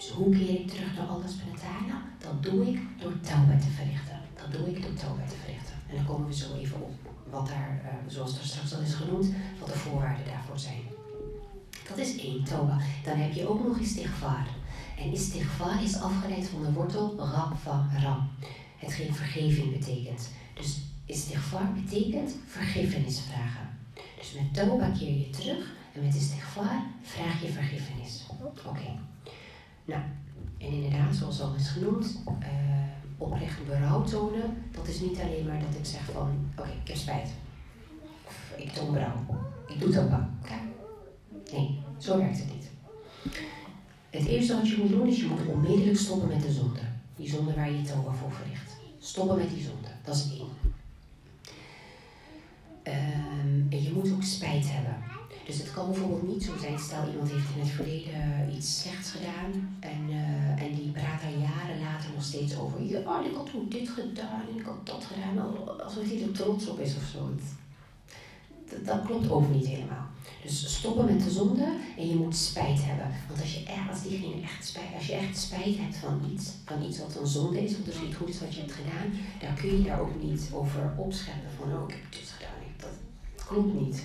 Dus hoe keer ik terug naar wa ta'ala? Dat doe ik door tauba te verrichten. Dat doe ik door tauba te verrichten. En dan komen we zo even op wat daar, uh, zoals er straks al is genoemd, wat de voorwaarden daarvoor zijn. Dat is één, toba. Dan heb je ook nog istighfar. En istighfar is afgeleid van de wortel rab van ram. Hetgeen vergeving betekent. Dus istighfar betekent vergiffenis vragen. Dus met toba keer je terug en met istighfar vraag je vergiffenis. Oké. Nou, en inderdaad, zoals al is genoemd, uh, oprecht berouw tonen, dat is niet alleen maar dat ik zeg van, oké, ik heb spijt. Of ik toon berouw. Ik doe toba. Klaar. Nee, zo werkt het niet. Het eerste wat je moet doen is je moet onmiddellijk stoppen met de zonde. Die zonde waar je je toba voor verricht. Stoppen met die zonde. Dat is één. Um, en je moet ook spijt hebben. Dus het kan bijvoorbeeld niet zo zijn, stel iemand heeft in het verleden iets slechts gedaan en, uh, en die praat daar jaren later nog steeds over. Ja, oh, ik had toen dit gedaan en ik had dat gedaan, alsof hij er trots op is of zo. Dat, klopt ook niet helemaal. Dus stoppen met de zonde en je moet spijt hebben. Want als je, als diegene echt spijt, als je echt spijt hebt van iets, van iets wat een zonde is, of dus niet goed is wat je hebt gedaan, dan kun je daar ook niet over opscheppen van, oh, ik heb dit gedaan. Dat klopt niet.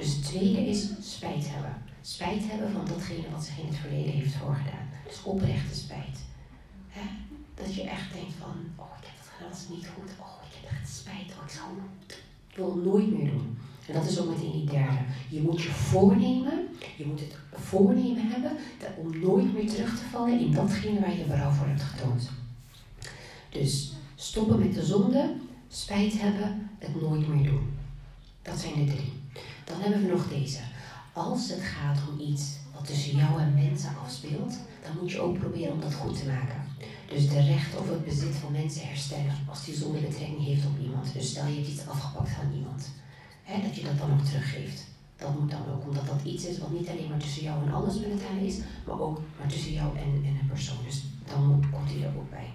Dus het tweede is spijt hebben. Spijt hebben van datgene wat zich in het verleden heeft voorgedaan. Dus oprechte spijt. He? Dat je echt denkt van, oh, ik heb dat gedaan, dat is niet goed. Oh, ik heb echt spijt. Oh, ik, zal, wil het nooit meer doen. En dat is ook meteen die derde. Je moet je voornemen, je moet het voornemen hebben om nooit meer terug te vallen in datgene waar je berouw voor hebt getoond. Dus stoppen met de zonde, spijt hebben, het nooit meer doen. Dat zijn de drie. Dan hebben we nog deze. Als het gaat om iets wat tussen jou en mensen afspeelt, dan moet je ook proberen om dat goed te maken. Dus de recht of het bezit van mensen herstellen als die zonder betrekking heeft op iemand. Dus stel je hebt iets afgepakt van iemand Hè, dat je dat dan ook teruggeeft. Dat moet dan ook, omdat dat iets is wat niet alleen maar tussen jou en alles met is, maar ook maar tussen jou en, en een persoon. Dus dan moet, komt hij er ook bij.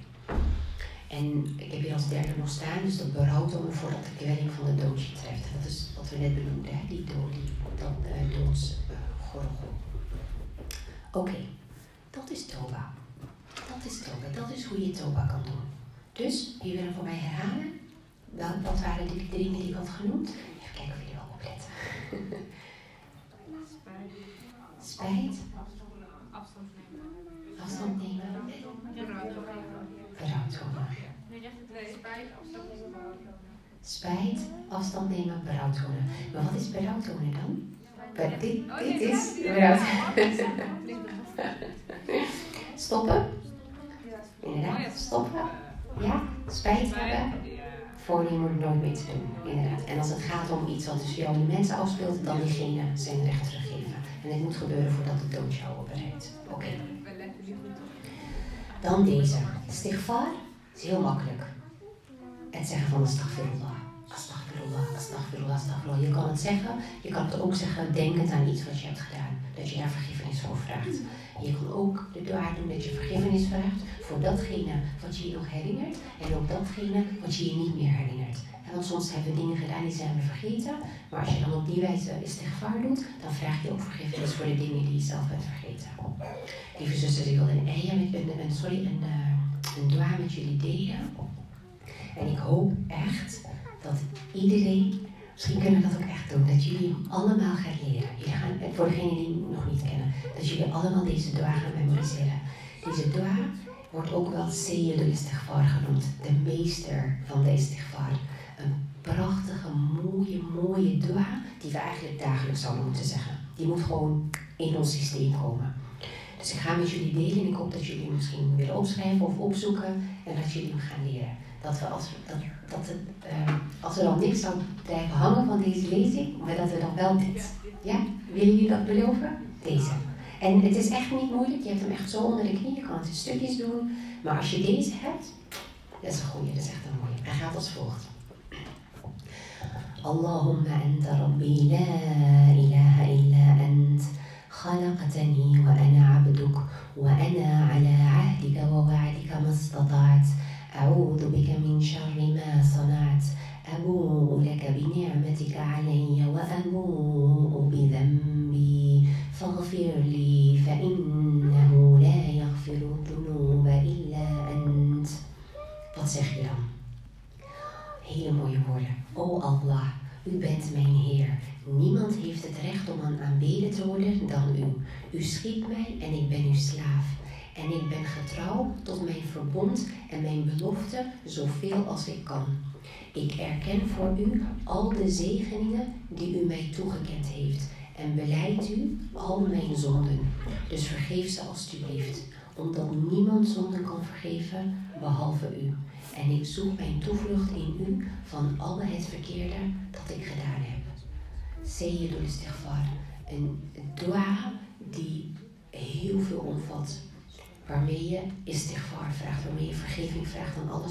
En ik heb hier als derde nog staan, dus dat berouw tonen voordat de kwelling van de doodje treft. Dat is wat we net benoemden, hè? die dood, die, dat uh, doodsgorgel. Uh, Oké, dat is toba. Dat is toba, dat is hoe je toba kan doen. Dus, wie wil hem voor mij herhalen? Wat, wat waren die dingen die ik had genoemd? kijken of er wel op let. *laughs* Spijt. Afstand nemen. Afstand nemen. Berouw tonen. Spijt, afstand nemen. Spijt, afstand nemen, berouw tonen. Maar wat is berouw tonen dan? Dit, is berouw Stoppen. Inderdaad, stoppen. Ja, spijt hebben voornemen nooit mee te doen, inderdaad. En als het gaat om iets wat tussen jou en de mensen afspeelt, dan diegene zijn recht teruggeven. En dit moet gebeuren voordat de dood jou bereikt. Oké. Dan deze. Stighfar is heel makkelijk. Het zeggen van astaghfirullah. Astaghfirullah, astaghfirullah, astaghfirullah. Je kan het zeggen, je kan het ook zeggen denkend aan iets wat je hebt gedaan. Dat je daar vergiffenis voor vraagt. Je kan ook de dua doen dat je vergiffenis vraagt voor datgene wat je je nog herinnert en ook datgene wat je je niet meer herinnert. Want soms hebben we dingen gedaan die zijn vergeten, maar als je dan op die wijze istighfar doet, dan vraag je ook vergiffenis voor de dingen die je zelf bent vergeten. Lieve zusters, ik wil een een, sorry, een, uh, een met jullie delen. En ik hoop echt dat iedereen Misschien kunnen we dat ook echt doen, dat jullie hem allemaal gaan leren. Jullie gaan, voor degenen die hem nog niet kennen, dat jullie allemaal deze dua gaan memoriseren. Deze dua wordt ook wel Seyyid al-Istighfar genoemd, de meester van de istighfar. Een prachtige, mooie, mooie dua die we eigenlijk dagelijks zouden moeten zeggen. Die moet gewoon in ons systeem komen. Dus ik ga met jullie delen en ik hoop dat jullie hem misschien willen opschrijven of opzoeken en dat jullie hem gaan leren dat we als, dat, dat het, uh, als er dan niks zou blijven hangen van deze lezing, maar dat we dan wel dit. Ja? Willen jullie dat beloven? Deze. En het is echt niet moeilijk, je hebt hem echt zo onder de knie, je kan het in stukjes doen. Maar als je deze hebt, dat is een goeie, dat is echt een mooie. Hij gaat als volgt. اللهم أنت ربي لا إله إلا أنت خلقتني وأنا عبدك وأنا على عهدك ووعدك ما استطعت أعوذ بك من شر ما صنعت أبوء لك بنعمتك علي وأبوء بذنبي فاغفر لي فإنه لا يغفر الذنوب إلا أنت Wat zeg je dan? Hele mooie woorden. O Allah, u bent mijn Heer. Niemand heeft het recht om aan aanbeden te worden dan u. U schiep mij en ik ben uw slaaf. En ik ben getrouw tot mijn verbond en mijn belofte zoveel als ik kan. Ik erken voor u al de zegeningen die u mij toegekend heeft en beleid u al mijn zonden. Dus vergeef ze alstublieft, omdat niemand zonden kan vergeven behalve u. En ik zoek mijn toevlucht in u van al het verkeerde dat ik gedaan heb. Seyyidul Istighfar, een dua die heel veel omvat waarmee je istighfar vraagt, waarmee je vergeving vraagt aan Allah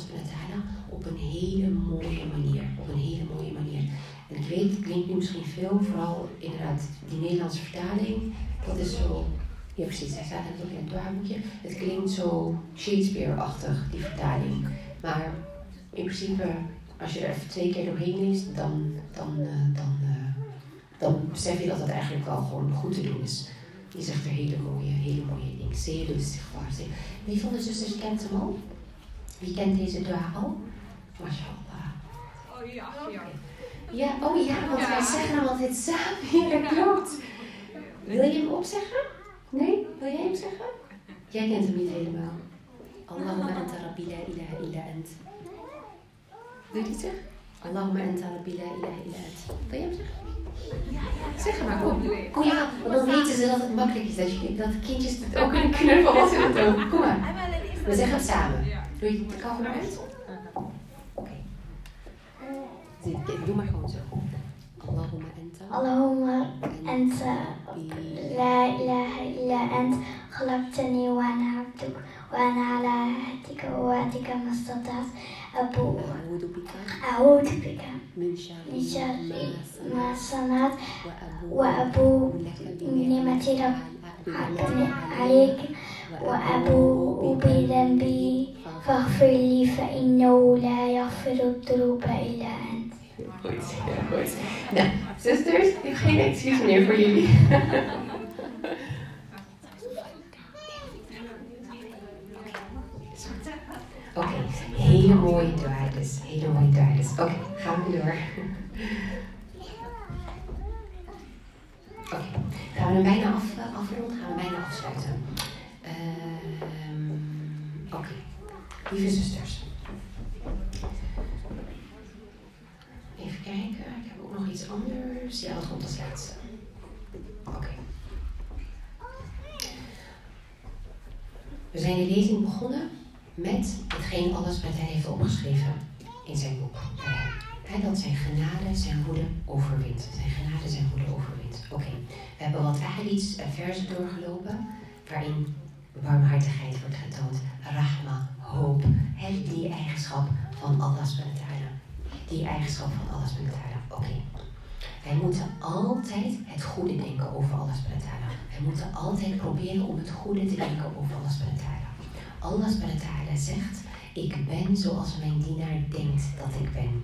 op een hele mooie manier. Op een hele mooie manier. En ik weet, het klinkt nu misschien veel, vooral inderdaad die Nederlandse vertaling, dat is zo, ja precies, hij staat natuurlijk in het dwaarboekje, het klinkt zo Shakespeare-achtig, die vertaling. Maar in principe, als je er even twee keer doorheen leest, dan, dan, uh, dan, uh, dan besef je dat het eigenlijk wel gewoon goed te doen is. Je zegt er hele mooie, hele mooie dingen. Zeer istighfar. Wie van de zusters kent hem al? Wie kent deze dua al? MashaAllah. Oh ja, ja. Ja, oh ja, want wij zeggen hem altijd samen. Ja, klopt. Wil je hem opzeggen? Nee? Wil jij hem zeggen? Jij kent hem niet helemaal. Allahumma anta rabbi la ilaha illa ant. Wil je die zeggen? Allahumma anta rabbi la ilaha illa ant. Wil je hem zeggen? Zeg maar, kom. Kom ja, want dan weten ze dat het makkelijk is. Dat, je, dat kindjes het ook kunnen knuffelen wat ze het doen. Kom maar. We zeggen het samen. Doe je de kachel uit? Oké. Doe maar gewoon zo. Allahumma anta. Allahumma anta la ilaha illa ant خلقتني وأنا عبدك وأنا على عهدك ووعدك ما استطعت أبوك أعوذ بك أعوذ بك من شر ما صنعت وأبو بنعمة ربك عليك وأبو بذنبي فاغفر لي فإنه لا يغفر الذنوب إلا أنت Yeah. Yeah, boys. Now, sisters, you can't excuse me for you. *laughs* hele mooie draaides. Hele mooie draaides. Oké, gaan we door. Oké, gaan we bijna af, afronden? Gaan we bijna afsluiten. Ehm, Oké, lieve zusters. Even kijken, ik heb ook nog iets anders. Ja, dat komt als laatste. Oké. We zijn de lezing begonnen met hetgeen alles wat hij heeft opgeschreven in zijn boek. He, dat zijn genade zijn woede overwint. Zijn genade zijn woede overwint. Oké, we hebben wat hadiths en versen doorgelopen waarin barmhartigheid wordt getoond. Rahma, hoop. He, die eigenschap van Allah. Die eigenschap van Allah. Oké. Wij moeten altijd het goede denken over Allah. Wij moeten altijd proberen om het goede te denken over Allah. Allah subhanahu zegt, ik ben zoals mijn dienaar denkt dat ik ben.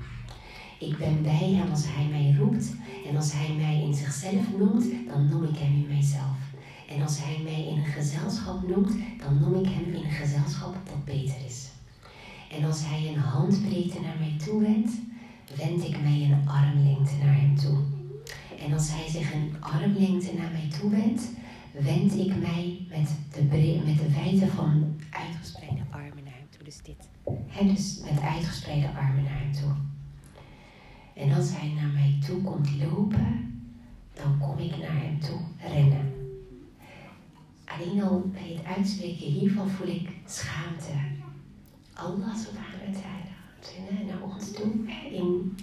Ik ben bij hem als hij mij roept. En als hij mij in zichzelf noemt, dan noem ik hem in mijzelf. En als hij mij in een gezelschap noemt, dan noem ik hem in een gezelschap dat beter is. En als hij een handbreedte naar mij toe wendt, wend ik mij een armlengte naar hem toe. En als hij zich een armlengte naar mij toe wendt, wend ik mij met de, met de wijdte van uitgespreide armen naar hem toe. Dus dit. En dus met uitgespreide armen naar hem toe. En als hij naar mij toe komt lopen, dan kom ik naar hem toe rennen. Alleen al bij het uitspreken hiervan voel ik schaamte. Allah subhanahu wa ta'ala naar ons toe. In,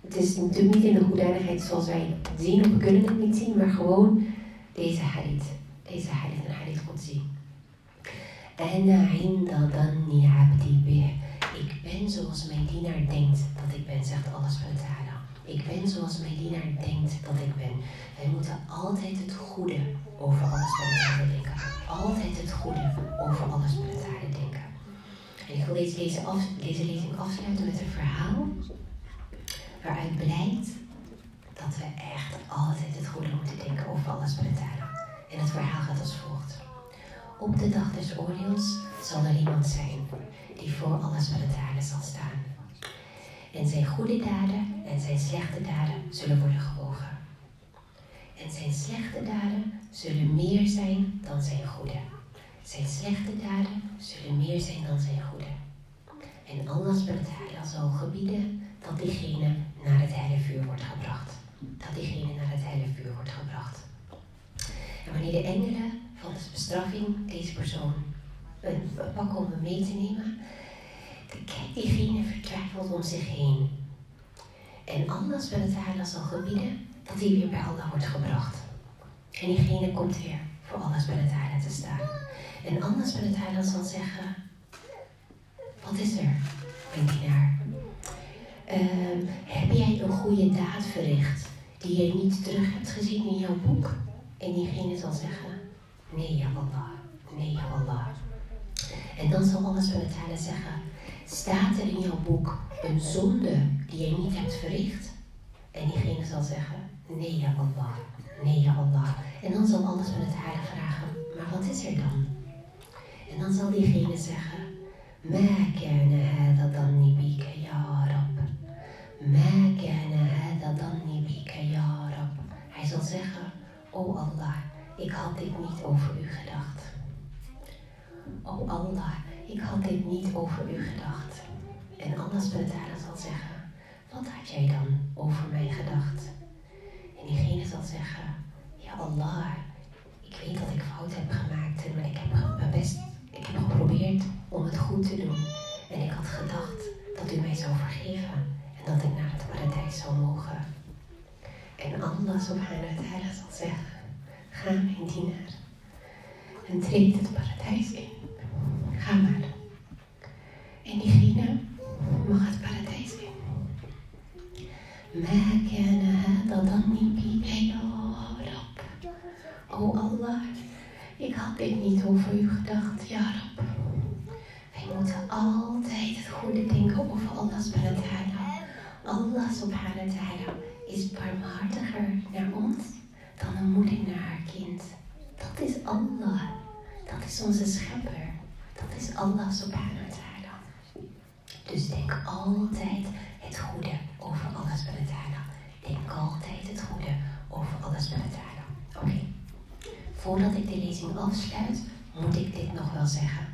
het is natuurlijk niet in de hoedanigheid zoals wij het zien, of we kunnen het niet zien, maar gewoon deze hadith. Deze hadith, een hadith zien. En inda danni abdi bih. Ik ben zoals mijn dienaar denkt dat ik ben, zegt Allah subhanahu. Ik ben zoals mijn dienaar denkt dat ik ben. Wij moeten altijd het goede over alles we denken. Altijd het goede over alles we denken. En ik wil deze, deze, deze lezing afsluiten met een verhaal waaruit blijkt dat we echt altijd het goede moeten denken over alles we En het verhaal gaat als volgt. Op de dag des oordeels zal er iemand zijn die voor alles het zal staan. En zijn goede daden en zijn slechte daden zullen worden gewogen. En zijn slechte daden zullen meer zijn dan zijn goede. Zijn slechte daden zullen meer zijn dan zijn goede. En Allah subhanahu zal gebieden dat diegene naar het vuur wordt gebracht. Dat diegene naar het helle vuur wordt gebracht. En wanneer de engelen van de bestraffing deze persoon pakken om hem mee te nemen, dan kijkt diegene vertwijfeld om zich heen. En Allah subhanahu zal gebieden dat hij weer bij Allah wordt gebracht. En diegene komt weer voor Allah subhanahu te staan. En Allah subhanahu zal zeggen, wat is er, mijn dienaar? Ehm, heb jij een goede daad verricht die je niet terug hebt gezien in jouw boek. En diegene zal zeggen, nee ja Allah, nee ja Allah. En dan zal Allah subhanahu zeggen, staat er in jouw boek een zonde die je niet hebt verricht? En diegene zal zeggen, nee ja Allah, nee ja Allah. En dan zal Allah subhanahu vragen, maar wat is er dan? En dan zal diegene zeggen, ma kana hadha dhanni bika ya Rab, ma kana Ladan ya Rab. Hij zal zeggen, O Allah, ik had dit niet over u gedacht. O Allah, ik had dit niet over u gedacht. En Allah zal zeggen, wat had jij dan over mij gedacht? En diegene zal zeggen, ja Allah, ik weet dat ik fout heb gemaakt, maar ik heb mijn best, ik heb geprobeerd om het goed te doen. En ik had gedacht dat u mij zou vergeven dat ik naar het paradijs zou mogen. En Allah subhanahu wa ta'ala zal zeggen, ga mijn dienaar en treed het paradijs in. Ga maar. En diegene mag het paradijs in. ما كان هذا ظني بك يا رب O Allah, ik had dit niet over u gedacht, ja Rab. Wij moeten altijd het goede denken over Allah subhanahu wa ta'ala. Allah subhanahu wa ta'ala is barmhartiger naar ons dan een moeder naar haar kind. Dat is Allah. Dat is onze schepper. Dat is Allah subhanahu wa ta'ala. Dus denk altijd het goede over Allah subhanahu wa. Denk altijd het goede over Allah subhanahu. Oké. Voordat ik de lezing afsluit, moet ik dit nog wel zeggen.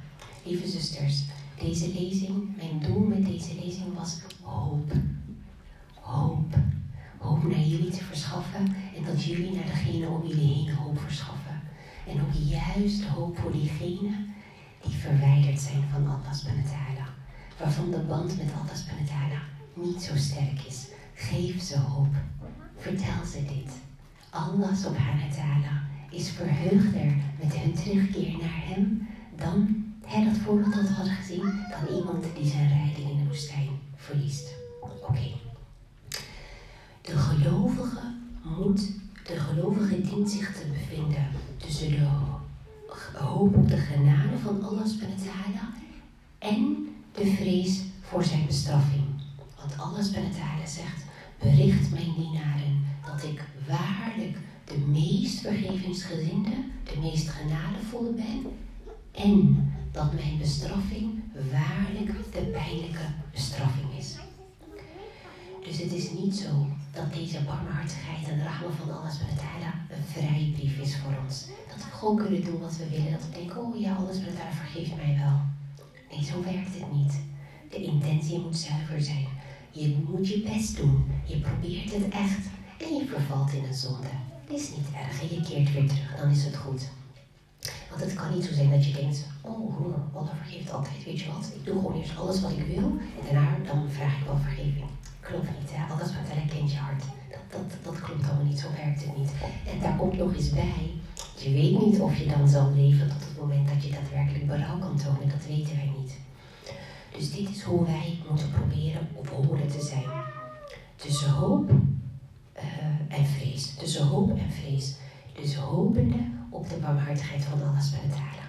Lieve zusters, deze lezing, mijn doel met deze lezing was hoop. Hoop. Hoop naar jullie te verschaffen en dat jullie naar degene om jullie heen hoop verschaffen. En ook juist hoop voor diegenen die verwijderd zijn van Allah subhanahu Waarvan de band met Allah subhanahu niet zo sterk is. Geef ze hoop. Vertel ze dit. Allah subhanahu wa is verheugder met hun terugkeer naar hem dan, hè, dat voorbeeld hadden gezien, dan iemand die zijn rijden in de woestijn verliest. Oké. De gelovige moet, de gelovige dient zich te bevinden tussen de hoop op de genade van Allah en de vrees voor zijn bestraffing. Want Allah subhanahu zegt, bericht mijn dienaren dat ik waarlijk de meest vergevingsgezinde, de meest genadevolle ben en dat mijn bestraffing waarlijk de pijnlijke bestraffing is. Dus het is niet zo dat deze barmhartigheid en de rahma van Allah subhanahu een vrijbrief is voor ons. Dat we gewoon kunnen doen wat we willen. Dat we denken, oh ja, Allah subhanahu vergeeft mij wel. Nee, zo werkt het niet. De intentie moet zuiver zijn. Je moet je best doen. Je probeert het echt. En je vervalt in een zonde. Het is niet erg. En je keert weer terug. Dan is het goed. Want het kan niet zo zijn dat je denkt, oh, Allah vergeeft altijd. Weet je wat? Ik doe gewoon eerst alles wat ik wil. En daarna dan vraag ik wel vergeving. Klopt niet, hè? Alles wat hij kent je hart. Dat, dat, dat klopt allemaal niet. Zo werkt het niet. En daar komt nog eens bij. Je weet niet of je dan zal leven tot het moment dat je daadwerkelijk berouw kan tonen. Dat weten wij niet. Dus dit is hoe wij moeten proberen op horen te zijn. Tussen hoop uh, en vrees. Tussen hoop en vrees. Dus hopende op de barmhartigheid van Allah subhanahu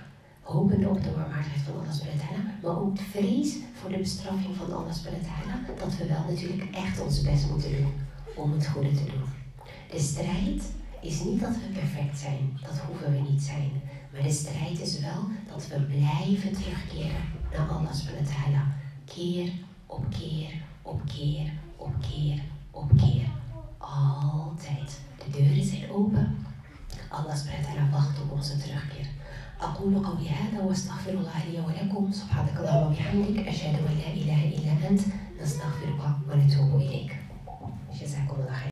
Hopende op de barmhartigheid van Allah subhanahu maar ook vrees voor de bestraffing van Allah subhanahu dat we wel natuurlijk echt ons best moeten doen om het goede te doen. De strijd is niet dat we perfect zijn, dat hoeven we niet zijn. Maar de strijd is wel dat we blijven terugkeren naar Allah subhanahu Keer op keer, op keer, op keer, op keer. Altijd. De deuren zijn open. Allah subhanahu wacht op onze terugkeer. أقول قولي هذا وأستغفر الله لي ولكم. سبحانك اللهم وبحمدك أشهد أن لا إله إلا أنت نستغفرك ونتوب إليك. جزاكم الله خير